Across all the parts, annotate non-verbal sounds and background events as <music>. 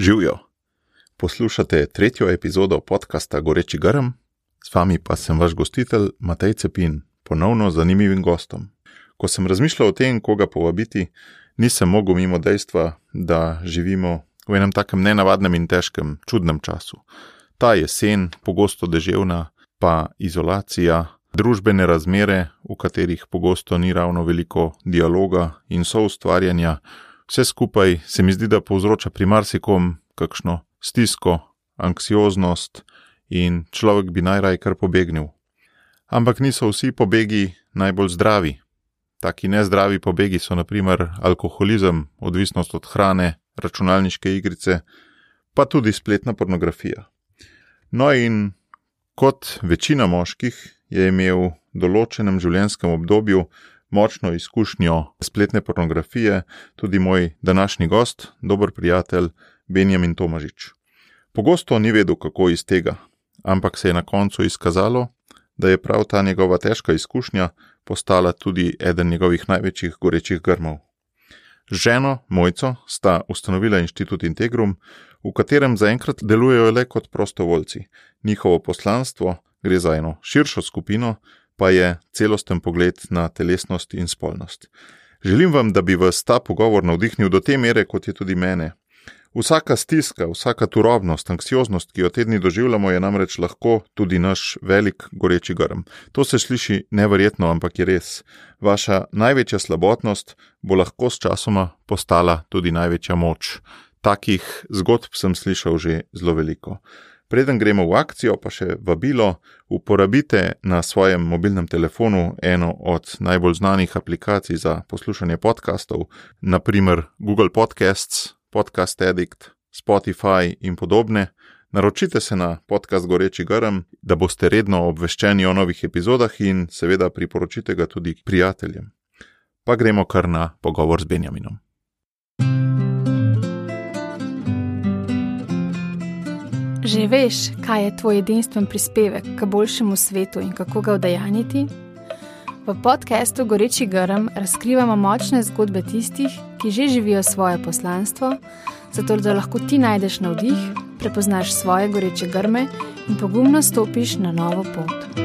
Živijo. Poslušate tretjo epizodo podcasta Goreči Grm, s vami pa sem vaš gostitelj Matej Cepin, ponovno z zanimivim gostom. Ko sem razmišljal o tem, koga povabiti, nisem mogel mimo dejstva, da živimo v enem takem nenavadnem in težkem, čudnem času. Ta jesen, pogosto deževna, pa izolacija, družbene razmere, v katerih pogosto ni ravno veliko dialoga in soustvarjanja, vse skupaj se mi zdi, da povzroča pri marsikom kakšno stisko, anksioznost in človek bi najraj kar pobegnil. Ampak niso vsi pobegi najbolj zdravi. Taki nezdravi pobegi so naprimer alkoholizem, odvisnost od hrane, računalniške igrice, pa tudi spletna pornografija. No in kot večina moških je imel v določenem življenjskem obdobju močno izkušnjo spletne pornografije tudi moj današnji gost, dober prijatelj Benjamin Tomažič. Pogosto ni vedel, kako iz tega, ampak se je na koncu izkazalo, da je prav ta njegova težka izkušnja postala tudi eden njegovih največjih gorečih grmov. Z ženo Mojco sta ustanovila inštitut Integrum, v katerem zaenkrat delujejo le kot prostovoljci. Njihovo poslanstvo gre za eno širšo skupino, pa je celosten pogled na telesnost in spolnost. Želim vam, da bi vas ta pogovor navdihnil do te mere, kot je tudi mene. Vsaka stiska, vsaka turobnost, anksioznost, ki jo tedni doživljamo, je namreč lahko tudi naš velik goreči grm. To se sliši neverjetno, ampak je res. Vaša največja slabotnost bo lahko s časoma postala tudi največja moč. Takih zgodb sem slišal že zelo veliko. Preden gremo v akcijo, pa še vabilo, uporabite na svojem mobilnem telefonu eno od najbolj znanih aplikacij za poslušanje podkastov, naprimer Google Podcasts, Podcast Addict, Spotify in podobne. Naročite se na podcast Goreči Grm, da boste redno obveščeni o novih epizodah in seveda priporočite ga tudi prijateljem. Pa gremo kar na pogovor z Benjaminom. Že veš, kaj je tvoj edinstven prispevek k boljšemu svetu in kako ga udejaniti? V podkastu Goreči Grm razkrivamo močne zgodbe tistih, ki že živijo svoje poslanstvo, zato da lahko ti najdeš navdih, prepoznaš svoje goreče grme in pogumno stopiš na novo pot.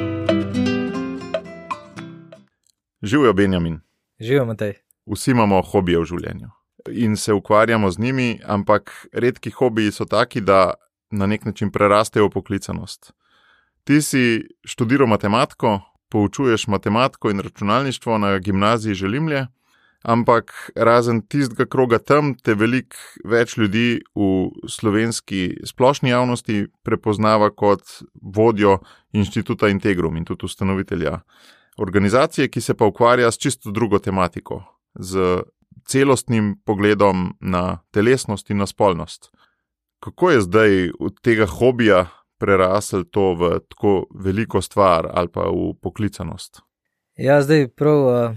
Živijo, Benjamin. Živijo, Matej. Vsi imamo hobije v življenju in se ukvarjamo z njimi, ampak redki hobiji so taki, da na nek način prerastejo poklicanost. Ti si študiral matematiko, poučuješ matematiko in računalništvo na gimnaziji Želimlje, ampak razen tistega kroga tam, te veliko več ljudi v slovenski splošni javnosti prepoznava kot vodjo inštituta Integrum in tudi ustanovitelja organizacije, ki se pa ukvarja s čisto drugo tematiko, z celostnim pogledom na telesnost in na spolnost kako je zdaj od tega hobija prerasel to v tako veliko stvar ali pa v poklicanost? Ja, zdaj prav. Uh,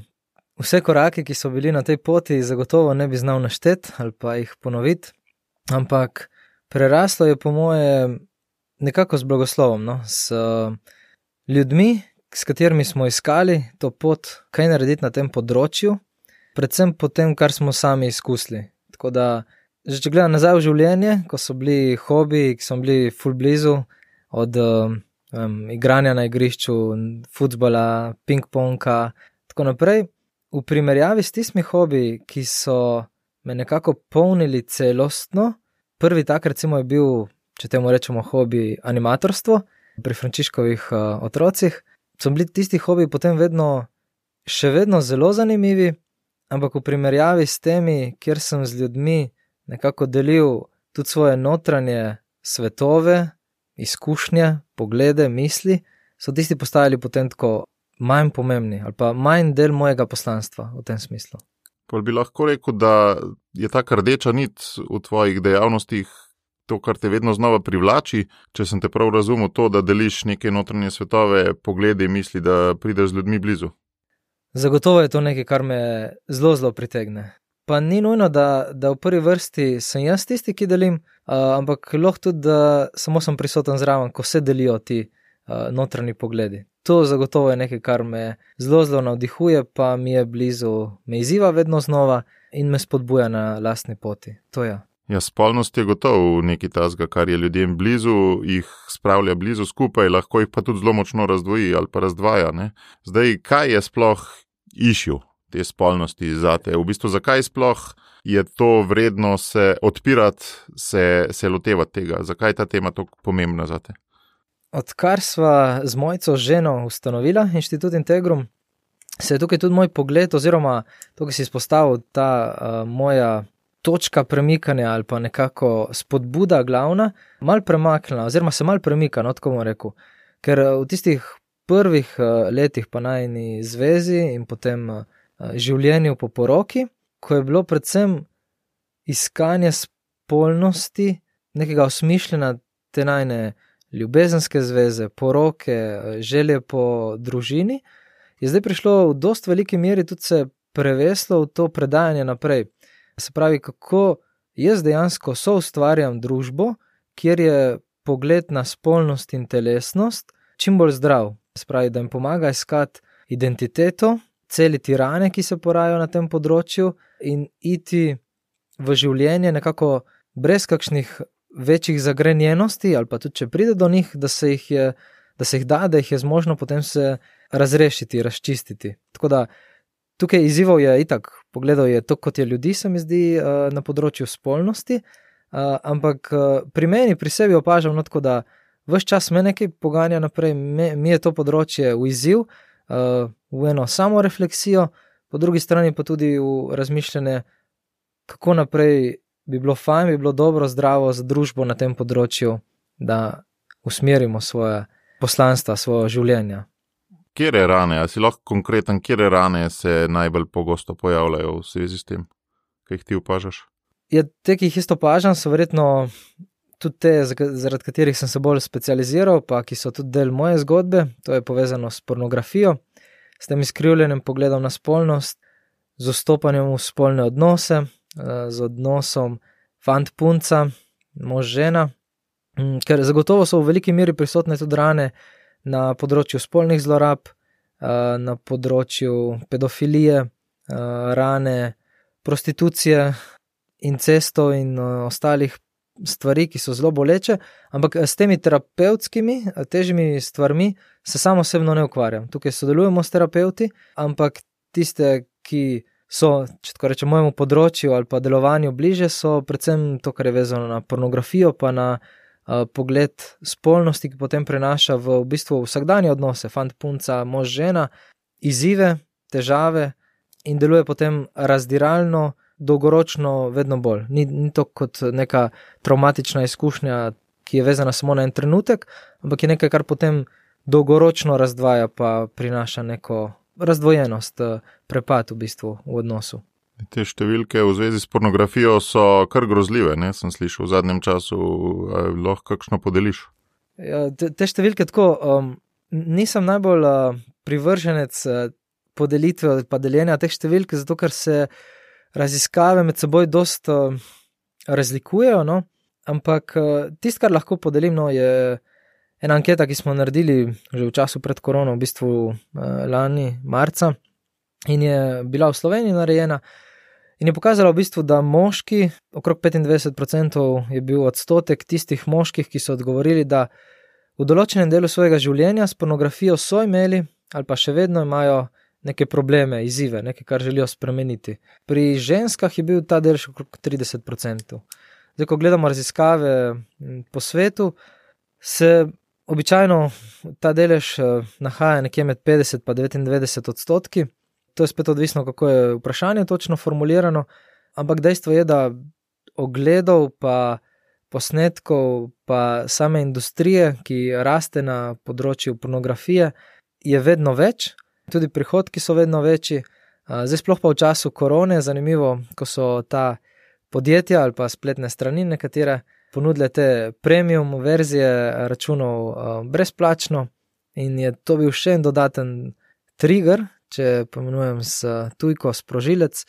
vse korake, ki so bili na tej poti, zagotovo ne bi znal našteti ali pa jih ponoviti, ampak preraslo je po moje nekako z blagoslovom, no? s uh, ljudmi, s katerimi smo iskali to pot, kaj narediti na tem področju, predvsem po tem, kar smo sami izkusili. Tako da že če gledam nazaj v življenje, ko so bili hobi, ki so bili full blizu, od um, igranja na igrišču, futbola, ping-ponga in tako naprej, v primerjavi s tistimi hobi, ki so me nekako polnili celostno. Prvi tak, recimo, je bil, če temu rečemo, hobi animatorstvo pri Frančiškovih uh, otrocih. So bili tisti hobi potem vedno, še vedno zelo zanimivi, ampak v primerjavi s temi, kjer sem z ljudmi nekako delil tudi svoje notranje svetove, izkušnje, poglede, misli, so tisti postajali potem tako manj pomembni ali pa manj del mojega poslanstva v tem smislu. Pa bi lahko rekel, da je ta rdeča nit v tvojih dejavnostih to, kar te vedno znova privlači, če sem te prav razumel, to, da deliš neke notranje svetove, poglede, misli, da prideš z ljudmi blizu. Zagotovo je to nekaj, kar me zelo, zelo pritegne. Pa ni nujno, da, da v prvi vrsti sem jaz tisti, ki delim, uh, ampak lahko tudi, da samo sem prisoten zraven, ko se delijo ti uh, notranji pogledi. To zagotovo je nekaj, kar me zelo, zelo navdihuje, pa mi je blizu, me izziva vedno znova in me spodbuja na lastni poti. To je. Ja, spolnost je gotovo nekaj tazga, kar je ljudem blizu, jih spravlja blizu skupaj, lahko jih pa tudi zelo močno razdvoji ali pa razdvaja. Ne? Zdaj, kaj je sploh išil te spolnosti za te? V bistvu, zakaj sploh je to vredno se odpirati, se, se lotevati tega? Zakaj je ta tema tako pomembna za te? Odkar sva z mojico ženo ustanovila inštitut Integrum, se je tukaj tudi moj pogled, oziroma to, ki si izpostavil, ta uh, moja točka premikanja ali pa nekako spodbuda glavna, mal premaknila, oziroma se mal premika, no tako bom rekel. Ker v tistih prvih uh, letih pa najni zvezi in potem uh, življenju po poroki, ko je bilo predvsem iskanje spolnosti, nekega osmišljena te najne ljubezenske zveze, poroke, želje po družini, je zdaj prišlo v dost veliki meri tudi se preveslo v to predajanje naprej. Se pravi, kako jaz dejansko so ustvarjam družbo, kjer je pogled na spolnost in telesnost čim bolj zdrav. Se pravi, da jim pomaga iskati identiteto, celiti rane, ki se porajajo na tem področju, in iti v življenje nekako brez kakšnih večjih zagrenjenosti, ali pa tudi če pride do njih, da se jih, je, da, se jih da, da jih je zmožno potem se razrešiti, razčistiti. Tako da tukaj izzivov je itak, pogledal je to, kot je ljudi, se mi zdi, eh, na področju spolnosti. Uh, ampak uh, pri meni, pri sebi opažam, no, tako, da vse čas me nekaj poganja naprej, me, mi je to področje v izziv, v eno samo refleksijo, po drugi strani pa tudi v razmišljanje, kako naprej bi bilo fajn, bi bilo dobro, zdravo za družbo na tem področju, da usmerimo svoje poslanstva, svoje življenje. Kje je rane, ali si lahko konkreten, kje rane se najbolj pogosto pojavljajo v zvezi s tem, kaj jih ti opažaš? Ja, te, ki jih isto opažam, so verjetno tudi te, zaradi katerih sem se bolj specializiral, pa ki so tudi del moje zgodbe, to je povezano s pornografijo s tem izkrivljenim pogledom na spolnost, z vstopanjem v spolne odnose, eh, z odnosom fant-punca, mož-žena, mm, ker zagotovo so v veliki meri prisotne tudi rane na področju spolnih zlorab, eh, na področju pedofilije, eh, rane prostitucije, incestov in ostalih stvari, ki so zelo boleče, ampak s temi terapevtskimi, težjimi stvarmi se samo osebno ne ukvarjam. Tukaj sodelujemo s terapeuti, ampak tiste, ki so, če tako rečem, mojemu področju ali pa delovanju bliže, so predvsem to, kar je vezano na pornografijo, pa na uh, pogled spolnosti, ki potem prenaša v, v bistvu vsakdanje odnose, fant, punca, mož, žena, izzive, težave in deluje potem razdiralno dolgoročno vedno bolj. Ni, ni to kot neka traumatična izkušnja, ki je vezana samo na en trenutek, ampak je nekaj, kar potem dolgoročno razdvaja, pa prinaša neko razdvojenost, eh, prepad v bistvu v odnosu. Te številke v zvezi s pornografijo so kar grozljive, ne sem slišal v zadnjem času, lahko kakšno podeliš. Ja, te, te številke tako, um, nisem najbolj uh, privrženec uh, podelitve ali pa deljenja teh številk, zato ker se raziskave med seboj dosta razlikujejo, no? ampak eh, tisto, kar lahko podelim, no, je ena anketa, ki smo naredili že v času pred korono, v bistvu eh, lani, marca, in je bila v Sloveniji narejena. In je pokazala v bistvu, da moški, okrog 25% je bil odstotek tistih moških, ki so odgovorili, da v določenem delu svojega življenja s pornografijo so imeli ali pa še vedno imajo neke probleme, izzive, nekaj, kar želijo spremeniti. Pri ženskah je bil ta delež okrog 30%. Zdaj, ko gledamo raziskave po svetu, se običajno ta delež eh, nahaja nekje med 50 in 99 odstotki. To je spet odvisno, kako je vprašanje točno formulirano, ampak dejstvo je, da ogledov, pa posnetkov, pa same industrije, ki raste na področju pornografije, je vedno več, tudi prihodki so vedno večji. Zdaj, sploh pa v času korone, zanimivo, ko so ta podjetja ali pa spletne strani nekatere ponudile te premium verzije računov brezplačno in je to bil še en dodaten trigger, če pomenujem s tujko sprožilec,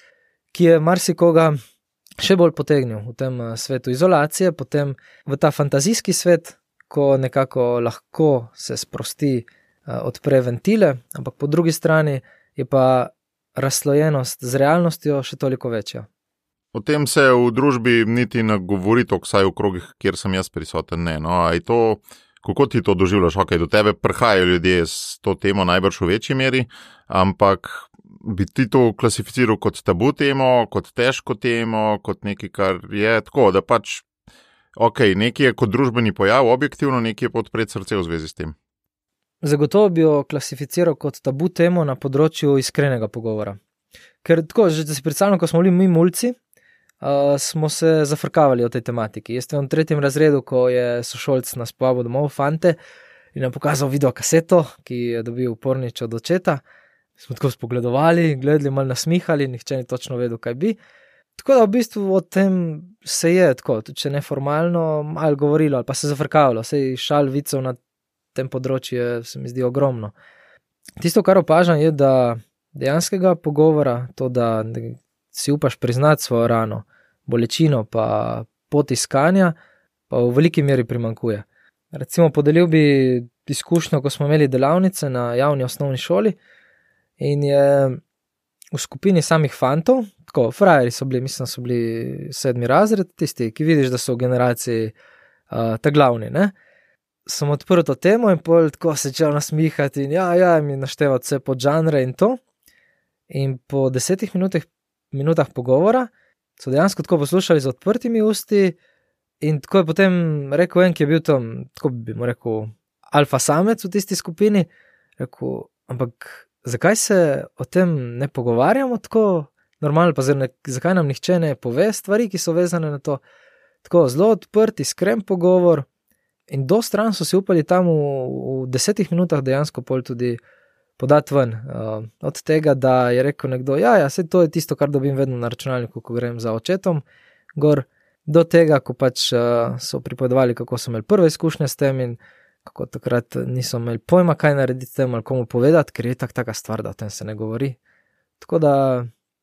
ki je marsikoga še bolj potegnil v tem svetu izolacije, potem v ta fantazijski svet, ko nekako lahko se sprosti. Eh, odpre ventile, ampak po drugi strani je pa razslojenost z realnostjo še toliko večja. O tem se v družbi niti ne govori, to vsaj v krogih, kjer sem jaz prisoten. Ne, no, to, kako ti to doživljaš? Okay, do tebe prihajajo ljudje s to temo, najbrž v večji meri, ampak bi ti to klasificiral kot tabu temo, kot težko temo, kot nekaj, kar je tako, da pač, ok, nekaj je kot družbeni pojav, objektivno, nekaj je podpred srce v zvezi s tem. Zagotovo bi jo klasificiral kot tabu temo na področju iskrenega pogovora. Ker tako, že si predstavljam, ko smo bili mi mulci, uh, smo se zafrkavali o tej tematiki. Jaz sem v tretjem razredu, ko je sošolc nas povabil domov, fante, in nam pokazal video kaseto, ki je dobil upornič od očeta. Smo tako spogledovali, gledali, malo nasmihali, nihče ni točno vedel, kaj bi. Tako da v bistvu o tem se je, tako, če ne formalno, malo govorilo ali pa se zafrkavalo, se je šal vicev na tem področju, je, se mi zdi ogromno. Tisto, kar opažam, je, da dejanskega pogovora, to, da si upaš priznati svojo rano, bolečino, pa pot iskanja, pa v veliki meri primankuje. Recimo, podelil bi izkušnjo, ko smo imeli delavnice na javni osnovni šoli in je v skupini samih fantov, tako frajeri so bili, mislim, so bili sedmi razred, tisti, ki vidiš, da so v generaciji uh, ta glavni. Ne? Sem odprl to temo in pol tako se začel nasmihati in ja, ja, mi naštevati vse po žanre in to. In po desetih minutah minutah pogovora, so dejansko tako poslušali z odprtimi usti. In tako je potem rekel en, ki je bil tam, tako bi mu rekel, alfa samec v tisti skupini. Rekel, ampak zakaj se o tem ne pogovarjamo tako normalno, pa zdaj, zakaj nam nihče ne pove stvari, ki so vezane na to. Tako zelo odprt, iskren pogovor. In do stran so si upali tam v, v desetih minutah dejansko pol tudi podati ven. Uh, od tega, da je rekel nekdo, da ja, ja, to je tisto, kar dobim vedno na računalniku, ko grem za očetom. Gor, do tega, ko pač uh, so pripovedovali, kako so imeli prve izkušnje s tem in kako takrat niso imeli pojma, kaj narediti tem ali komu povedati, ker je tak taka stvar, da o tem se ne govori. Tako da,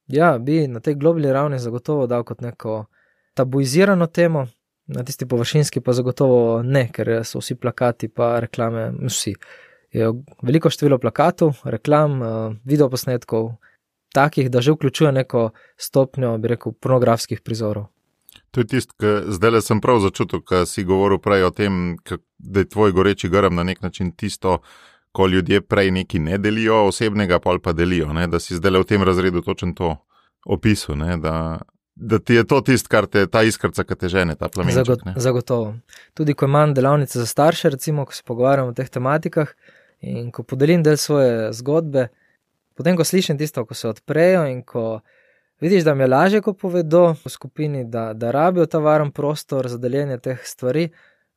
ja, bi na tej globalni ravni zagotovo dal kot neko tabuizirano temo. Na tisti površinski pa zagotovo ne, ker so vsi plakati, pa reklame, vsi je veliko število plakatov, reklam, eh, videoposnetkov, takih, da že vključuje neko stopnjo, bi rekel, pornografskih prizorov. To je tisto, kar zdaj le sem prav začutil, ko si govoril prej o tem, da je tvoj goreči grm na nek način tisto, ko ljudje prej neki ne delijo osebnega, pa pa delijo. Ne? Da si zdaj le v tem razredu točen to opisal. Da, da ti je to tisto, kar te ta iskrca, ki te žene, ta plamen. Zagot, zagotovo. Tudi ko imam delavnice za starše, recimo, ko se pogovarjamo o teh tematikah, In ko podelim del svoje zgodbe, potem ko slišim tisto, ko se odprejo in ko vidiš, da mi je lažje, ko povedo v skupini, da, da rabijo ta varen prostor za deljenje teh stvari,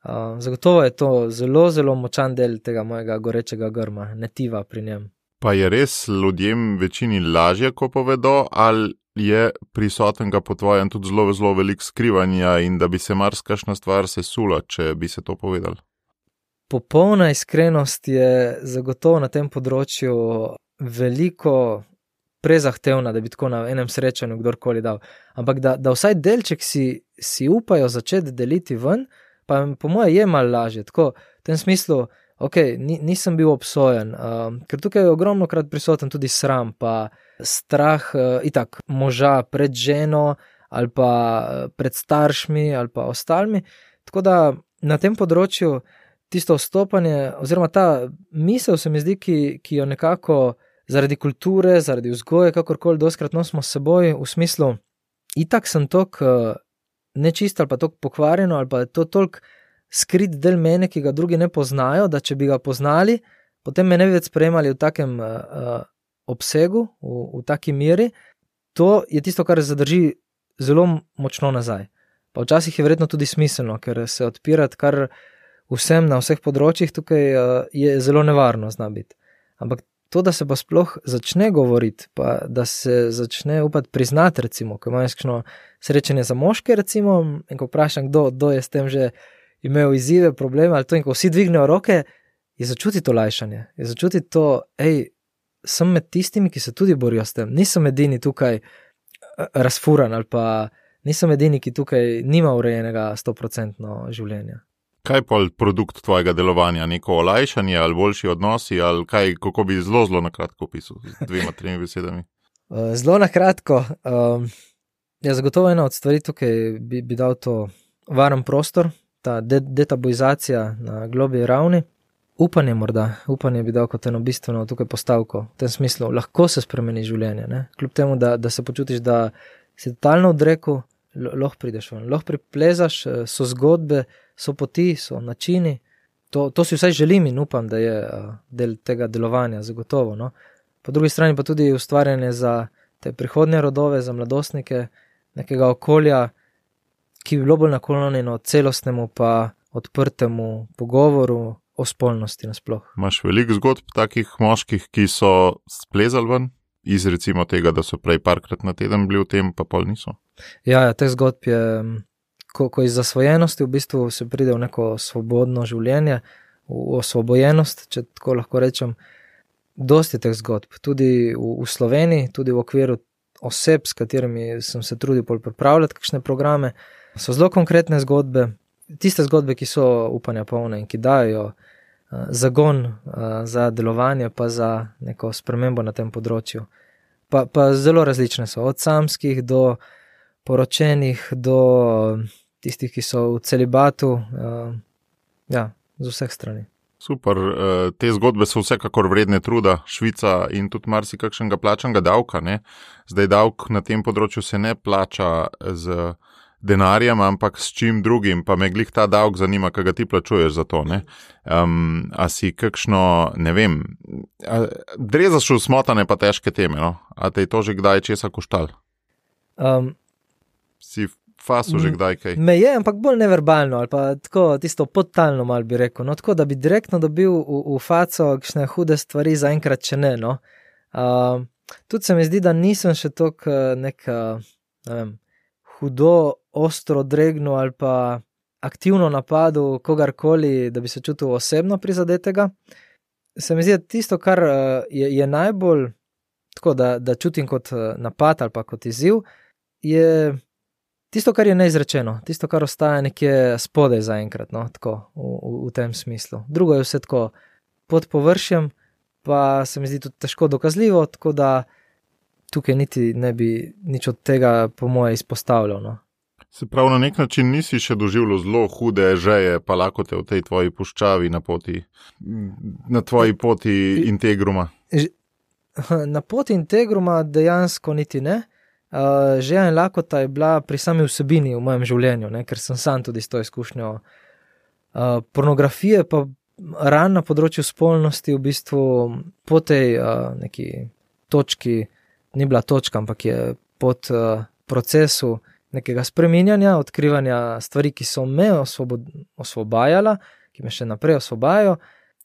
uh, zagotovo je to zelo, zelo močan del tega mojega gorečega grma, netiva pri njem. Pa je res ljudem večini lažje, ko povedo, ali je prisotnega po tvojem tudi zelo, zelo velik skrivanja in da bi se marsikšna stvar sesula, če bi se to povedal? popolna iskrenost je zagotovo na tem področju veliko prezahtevna, da bi tako na enem srečanju kdorkoli dal. Ampak da, da vsaj delček si, si upajo začeti deliti ven, pa po mojem je malo lažje. Tako v tem smislu, ok, ni, nisem bil obsojen, um, ker tukaj je ogromno krat prisoten tudi sram, pa strah uh, itak moža pred ženo ali pa uh, pred staršmi ali pa ostalimi. Tako da na tem področju tisto vstopanje, oziroma ta misel, se mi zdi, ki, ki jo nekako zaradi kulture, zaradi vzgoje, kakorkoli, doskrat nosimo s seboj, v smislu, itak sem tok nečist ali pa tok pokvarjeno, ali pa je to tolk skrit del mene, ki ga drugi ne poznajo, da če bi ga poznali, potem me ne bi več sprejemali v takem uh, obsegu, v, v taki meri. To je tisto, kar zadrži zelo močno nazaj. Pa včasih je verjetno tudi smiselno, ker se odpirati kar vsem na vseh področjih tukaj uh, je zelo nevarno znabiti. Ampak to, da se pa sploh začne govoriti, pa da se začne upati priznati, recimo, ko imaš kakšno srečanje za moške, recimo, in ko vprašam, kdo, kdo je s tem že imel izzive, probleme ali to, in ko vsi dvignejo roke, je začutiti to lajšanje, je začutiti to, hej, sem med tistimi, ki se tudi borijo s tem, nisem edini tukaj razfuran ali pa nisem edini, ki tukaj nima urejenega 100% življenja. Kaj pa je produkt tvojega delovanja, neko olajšanje ali boljši odnosi, ali kaj, kako bi zelo, zelo na kratko opisal, z dvema, tremi besedami? <laughs> Eh, zelo na kratko. Um, Ja, zagotovo ena od stvari tukaj bi, bi dal to varen prostor, ta de detabuizacija na globi ravni. Upanje, morda, upanje bi dal kot eno bistveno tukaj postavko, v tem smislu, lahko se spremeni življenje. Ne? Kljub temu, da, da se počutiš, da si totalno odrekel, lahko prideš ven, lahko priplezaš, eh, so zgodbe, so poti, so načini. To, to si vsaj želim in upam, da je uh, del tega delovanja, zagotovo. No? Po drugi strani pa tudi ustvarjanje za te prihodnje rodove, za mladostnike, nekega okolja, ki bi bilo bolj naklonjeno celostnemu, pa odprtemu pogovoru o spolnosti nasploh. Imáš veliko zgodb takih moških, ki so splezali ven, iz recimo tega, da so prej parkrat na teden bili v tem, pa pol niso. Ja, ja teh zgodb je, ko, ko iz zasvojenosti v bistvu se pride v neko svobodno življenje, v osvobojenost, če tako lahko rečem. Dosti teh zgodb, tudi v, v Sloveniji, tudi v okviru oseb, s katerimi sem se trudil pripravljati kakšne programe, so zelo konkretne zgodbe, tiste zgodbe, ki so upanja polne in ki dajo uh, zagon uh, za delovanje, pa za neko spremembo na tem področju. Pa, pa zelo različne so, od samskih do poročenih, do tistih, ki so v celibatu, uh, ja, z vseh strani. Super, eh, te zgodbe so vsekakor vredne truda, Švica in tudi marsikakšnega plačanega davka. Ne? Zdaj davek na tem področju se ne plača z denarjem, ampak s čim drugim, pa me glih ta davek zanima, kaj ga ti plačuješ za to. Um, a si kakšno, ne vem, drezaš v smotane pa težke teme, no? a te je to že kdaj česa koštal? Um, si fasu že kdaj kaj. Me je, ampak bolj neverbalno ali pa tako tisto podtalno mal bi rekel. No, tako da bi direktno dobil v, v faco kakšne hude stvari, zaenkrat če ne. No. Uh, tudi se mi zdi, da nisem še tako nek ne vem, hudo, ostro dregno ali pa aktivno napadel kogarkoli, da bi se čutil osebno prizadetega. Se mi zdi, da tisto, kar je, je najbolj tako, da, da čutim kot napad ali pa kot izziv, je tisto, kar je neizrečeno, tisto, kar ostaja nekje spodaj zaenkrat, no, tako v, v, v tem smislu. Drugo je vse tako pod površjem, pa se mi zdi tudi težko dokazljivo, tako da tukaj niti ne bi nič od tega, po moje, izpostavljal. No. Se pravi, na nek način nisi še doživljal zelo hude žeje, pa lahko te v tej tvoji puščavi na poti, na tvoji poti integruma. Na poti integruma dejansko niti ne. Uh, že ena lakota je bila pri sami vsebini v mojem življenju, ne, ker sem sam tudi s to izkušnjo. Uh, pornografije pa ran na področju spolnosti v bistvu po tej uh, neki točki, ni bila točka, ampak je pod uh, procesu nekega spreminjanja, odkrivanja stvari, ki so me osvobod, osvobajala, ki me še naprej osvobajajo.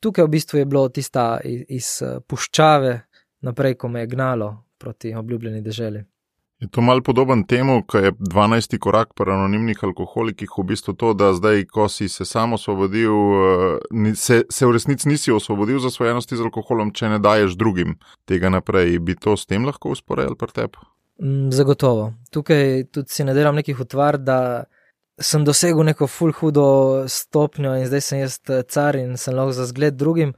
Tukaj v bistvu je bilo tista iz, iz puščave naprej, ko me je gnalo proti obljubljeni deželi. Je to malo podoben temu, ko je 12. korak pri anonimnih alkoholikih v bistvu to, da zdaj, ko si se sam osvobodil, se, se v resnici nisi osvobodil za svojenosti z alkoholom, če ne daješ drugim tega naprej. Bi to s tem lahko usporedili pri tebi? Mm, zagotovo. Tukaj tudi si ne delam nekih utvar, da sem dosegel neko full hudo stopnjo in zdaj sem jaz eh, car in sem lahko za zgled drugim.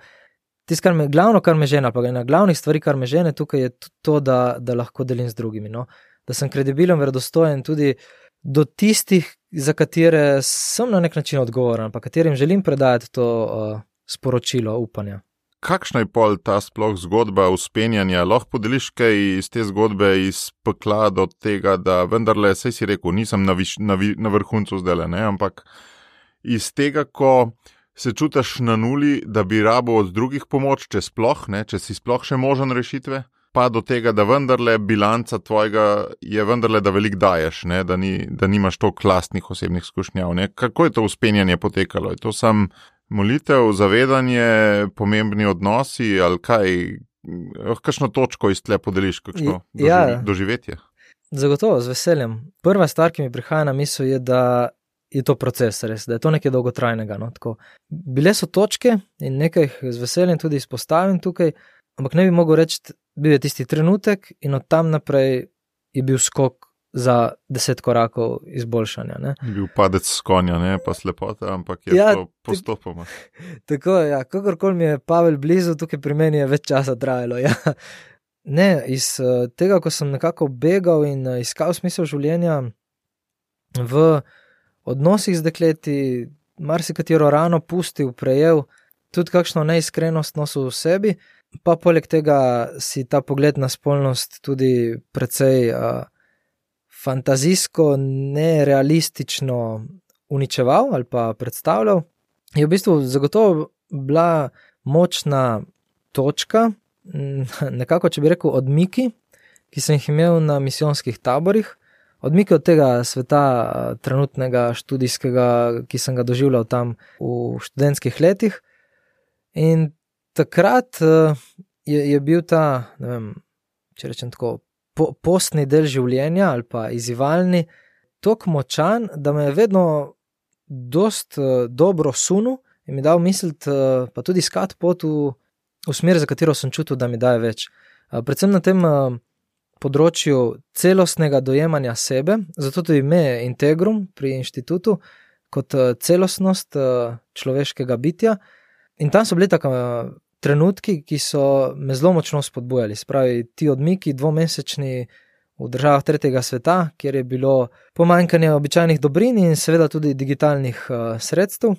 Tisto, kar me, glavno, kar me žene, pa ena glavnih stvari, kar me žene tukaj, je to, da, da lahko delim z drugimi. No? da sem kredibilen, verodostojen tudi do tistih, za katere sem na nek način odgovoren, pa katerim želim predati to uh, sporočilo upanja. Kakšna je pol ta sploh zgodba uspenjanja? Lahko podeliš kaj iz te zgodbe, iz pekla do tega, da vendarle, sej si rekel, nisem na, viš, na, vi, na vrhuncu zdaj, ne, ampak iz tega, ko se čutiš na nuli, da bi rabo od drugih pomoč, če sploh ne, če si sploh še možen rešitve, pa do tega, da vendarle bilanca tvojega je vendarle, da veliko daješ, ne? da, ni, da nimaš toliko lastnih osebnih izkušnjav. Kako je to uspenjanje potekalo? Je to sam molitev, zavedanje, pomembni odnosi ali kaj? Oh, kakšno točko iz tle podeliš, kakšno doživ ja, doživetje? Zagotovo, z veseljem. Prva stvar, ki mi prihaja na misel, je, da je to proces, res, da je to nekaj dolgotrajnega. No? Bile so točke in nekaj jih z veseljem tudi izpostavim tukaj, ampak ne bi mogel reči, bil je tisti trenutek, in od tam naprej je bil skok za deset korakov izboljšanja. Ne. Bil padec s konja, ne pa slepota, ampak je ja, to postopoma. <laughs> Tako je, ja, kakorkoli mi je Pavel blizu, tukaj pri meni je več časa trajalo. <laughs> Ja. ne, iz uh, tega, ko sem nekako begal in uh, iskal smisel življenja v odnosih z dekleti, marsikatero rano pustil, prejel, tudi kakšno neiskrenost nosil v sebi, pa poleg tega si ta pogled na spolnost tudi precej uh, fantazijsko, nerealistično uničeval ali pa predstavljal, je v bistvu zagotovo bila močna točka, <laughs> nekako, če bi rekel, odmiki, ki sem jih imel na misijonskih taborih, odmiki od tega sveta, trenutnega študijskega, ki sem ga doživljal tam v študentskih letih. In takrat je, je bil ta, ne vem, če rečem tako, po, postni del življenja ali pa izzivalni, tako močan, da me je vedno dost dobro sunil in mi dal misliti, pa tudi iskati pot v v smer, za katero sem čutil, da mi daje več. Predvsem na tem področju celostnega dojemanja sebe, zato tudi ime Integrum pri inštitutu kot celostnost človeškega bitja. In tam so bili tako trenutki, ki so me zelo močno spodbujali. Spravi ti odmiki, dvomesečni v državah tretjega sveta, kjer je bilo pomanjkanje običajnih dobrin in seveda tudi digitalnih sredstev.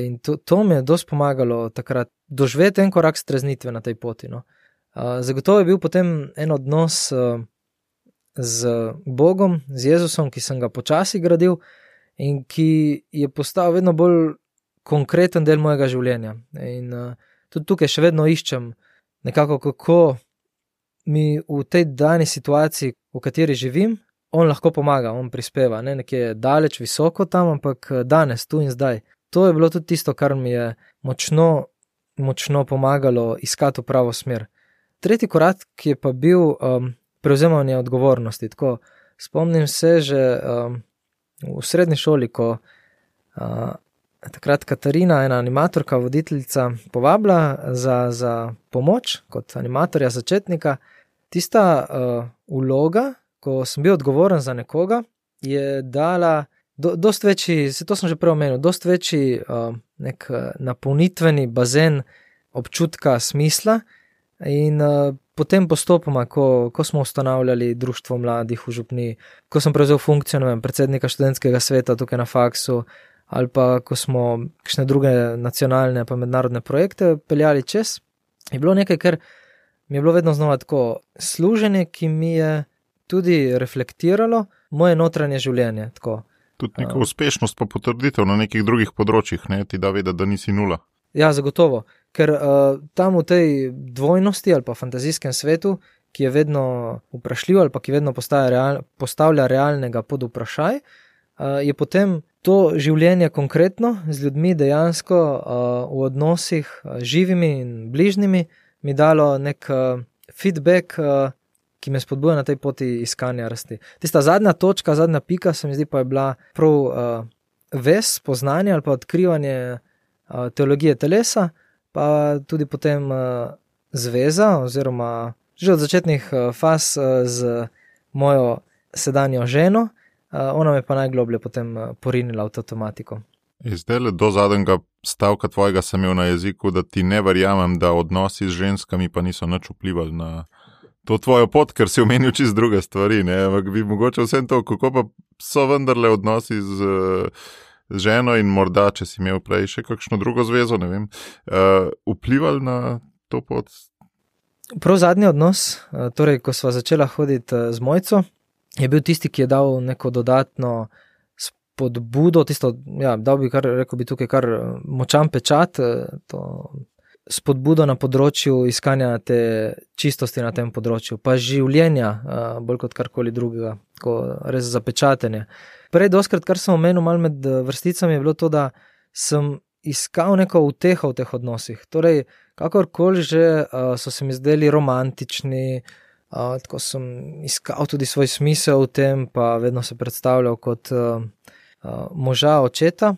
In to, to mi je dosti pomagalo takrat doživeti en korak streznitve na tej poti. No. Zagotovo je bil potem en odnos z Bogom, z Jezusom, ki sem ga počasi gradil in ki je postal vedno bolj konkreten del mojega življenja. In tudi tukaj še vedno iščem nekako, kako mi v tej dani situaciji, v kateri živim, on lahko pomaga, on prispeva, ne nekje daleč, visoko tam, ampak danes, tu in zdaj. To je bilo tudi tisto, kar mi je močno močno pomagalo iskati pravo smer. Tretji korak je pa bil um, prevzemanje odgovornosti. Tako, spomnim se že um, v srednji šoli, ko uh, takrat Katarina, ena animatorka, voditeljica, povabila za, za pomoč kot animatorja, začetnika. Tista uh, vloga, ko sem bil odgovoren za nekoga, je dala. Do, dost večji, se to sem že prej omenil, dost večji uh, nek uh, napolnitveni bazen občutka smisla. In uh, potem postopoma, ko, ko smo ustanavljali Društvo mladih v Župni, ko sem prevzel funkcijo vem, predsednika študentskega sveta tukaj na faksu, ali pa ko smo kakšne druge nacionalne pa mednarodne projekte peljali čez, je bilo nekaj, kar mi je bilo vedno znova tako služenje, ki mi je tudi reflektiralo moje notranje življenje. Tako. Tudi neka uspešnost, pa potrditev na nekih drugih področjih, ne ti da vedeti, da nisi nula. Ja, zagotovo. Ker uh, tam v tej dvojnosti ali pa fantazijskem svetu, ki je vedno vprašljiv ali pa ki vedno real, postavlja realnega pod vprašaj, uh, je potem to življenje konkretno z ljudmi dejansko v odnosih uh, živimi in bližnjimi mi dalo nek feedback. Ki me spodbuja na tej poti iskanja rasti. Tista zadnja točka, zadnja pika, se mi zdi, pa je bila prav ves, poznanje ali pa odkrivanje teologije telesa, pa tudi potem zveza, oziroma že od začetnih faz z mojo sedanjo ženo, ona me pa najgloblje potem porinila v to tematiko. Zdaj le do zadnjega stavka tvojega sem imel na jeziku, da ti ne verjamem, da odnosi z ženskami pa niso nič vplivali na to tvojo pot, ker si omenil čist druge stvari. Ampak bi mogoče vse to, kako pa so vendarle odnosi z, z ženo in morda, če si imel prej še kakšno drugo zvezo, ne vem, uh, vplivali na to pot. Prav zadnji odnos, torej ko sva začela hoditi z mojco, je bil tisti, ki je dal neko dodatno. Podbudo, tisto, ja, da bi kar rekel, bi tukaj kar močan pečat, to spodbudo na področju iskanja te čistosti na tem področju, pa življenja, bolj kot karkoli drugega, tako res zapečatenje. Prej, doskrat, kar sem omenil malo med vrsticami, je bilo to, da sem iskal neko uteho v teh odnosih. Torej, kakorkoli že so se mi zdeli romantični, tako sem iskal tudi svoj smisel v tem, pa vedno se predstavljal kot moža očeta